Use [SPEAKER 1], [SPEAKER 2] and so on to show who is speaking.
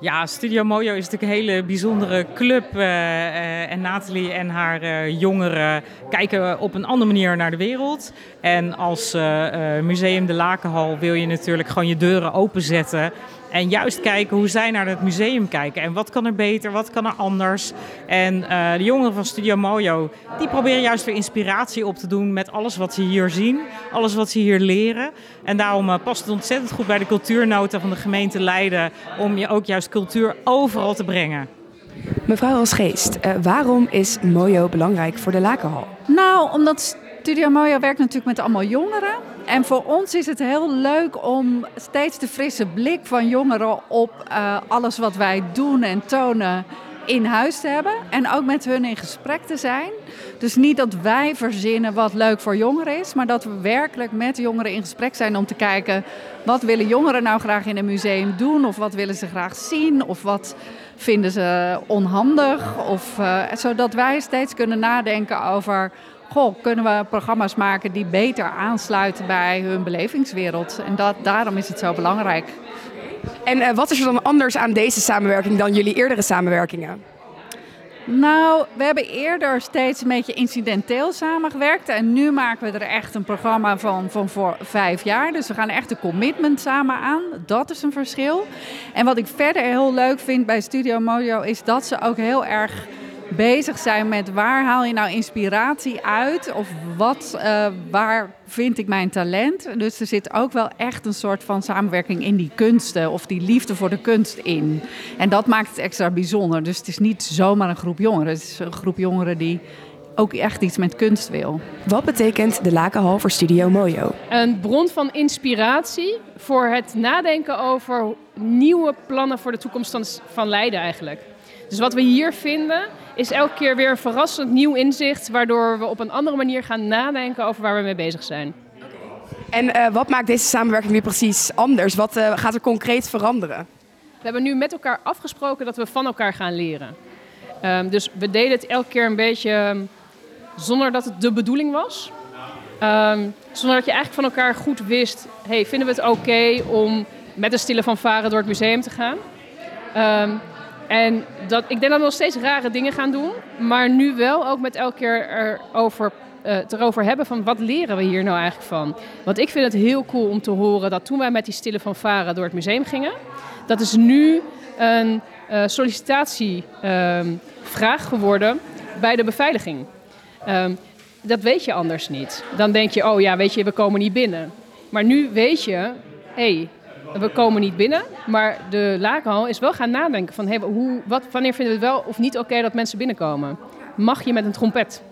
[SPEAKER 1] Ja, Studio Mojo is natuurlijk een hele bijzondere club. Uh, uh, en Nathalie en haar uh, jongeren kijken op een andere manier naar de wereld. En als Museum de Lakenhal wil je natuurlijk gewoon je deuren openzetten. En juist kijken hoe zij naar het museum kijken. En wat kan er beter, wat kan er anders. En de jongeren van Studio Mojo, die proberen juist weer inspiratie op te doen met alles wat ze hier zien. Alles wat ze hier leren. En daarom past het ontzettend goed bij de cultuurnota van de gemeente Leiden. Om je ook juist cultuur overal te brengen.
[SPEAKER 2] Mevrouw Rosgeest, uh, waarom is Mojo belangrijk voor de Lakenhal?
[SPEAKER 3] Nou, omdat Studio Mojo werkt natuurlijk met allemaal jongeren. En voor ons is het heel leuk om steeds de frisse blik van jongeren op uh, alles wat wij doen en tonen in huis te hebben. En ook met hun in gesprek te zijn. Dus niet dat wij verzinnen wat leuk voor jongeren is, maar dat we werkelijk met jongeren in gesprek zijn om te kijken wat willen jongeren nou graag in een museum doen of wat willen ze graag zien of wat vinden ze onhandig. Of, uh, zodat wij steeds kunnen nadenken over goh, kunnen we programma's maken die beter aansluiten bij hun belevingswereld. En dat, daarom is het zo belangrijk.
[SPEAKER 2] En uh, wat is er dan anders aan deze samenwerking dan jullie eerdere samenwerkingen?
[SPEAKER 3] Nou, we hebben eerder steeds een beetje incidenteel samengewerkt. En nu maken we er echt een programma van, van voor vijf jaar. Dus we gaan echt een commitment samen aan. Dat is een verschil. En wat ik verder heel leuk vind bij Studio Mojo is dat ze ook heel erg bezig zijn met waar haal je nou inspiratie uit? Of wat, uh, waar vind ik mijn talent? Dus er zit ook wel echt een soort van samenwerking in die kunsten of die liefde voor de kunst in. En dat maakt het extra bijzonder. Dus het is niet zomaar een groep jongeren. Het is een groep jongeren die ook echt iets met kunst wil.
[SPEAKER 2] Wat betekent de Lakenhal voor Studio Mojo?
[SPEAKER 4] Een bron van inspiratie voor het nadenken over nieuwe plannen voor de toekomst van Leiden eigenlijk. Dus wat we hier vinden is elke keer weer een verrassend nieuw inzicht, waardoor we op een andere manier gaan nadenken over waar we mee bezig zijn.
[SPEAKER 2] En uh, wat maakt deze samenwerking nu precies anders? Wat uh, gaat er concreet veranderen?
[SPEAKER 4] We hebben nu met elkaar afgesproken dat we van elkaar gaan leren. Um, dus we deden het elke keer een beetje ehm, zonder dat het de bedoeling was. Um, zonder dat je eigenlijk van elkaar goed wist: hey, vinden we het oké okay om met een stille fanfare door het museum te gaan? En dat, ik denk dat we nog steeds rare dingen gaan doen. Maar nu wel ook met elke keer erover, uh, het erover hebben van wat leren we hier nou eigenlijk van. Want ik vind het heel cool om te horen dat toen wij met die stille fanfare door het museum gingen. Dat is nu een uh, sollicitatievraag uh, geworden bij de beveiliging. Um, dat weet je anders niet. Dan denk je, oh ja, weet je, we komen niet binnen. Maar nu weet je, hé, hey, we komen niet binnen, maar de lakenhal is wel gaan nadenken van hey, hoe, wat, wanneer vinden we het wel of niet oké dat mensen binnenkomen? Mag je met een trompet?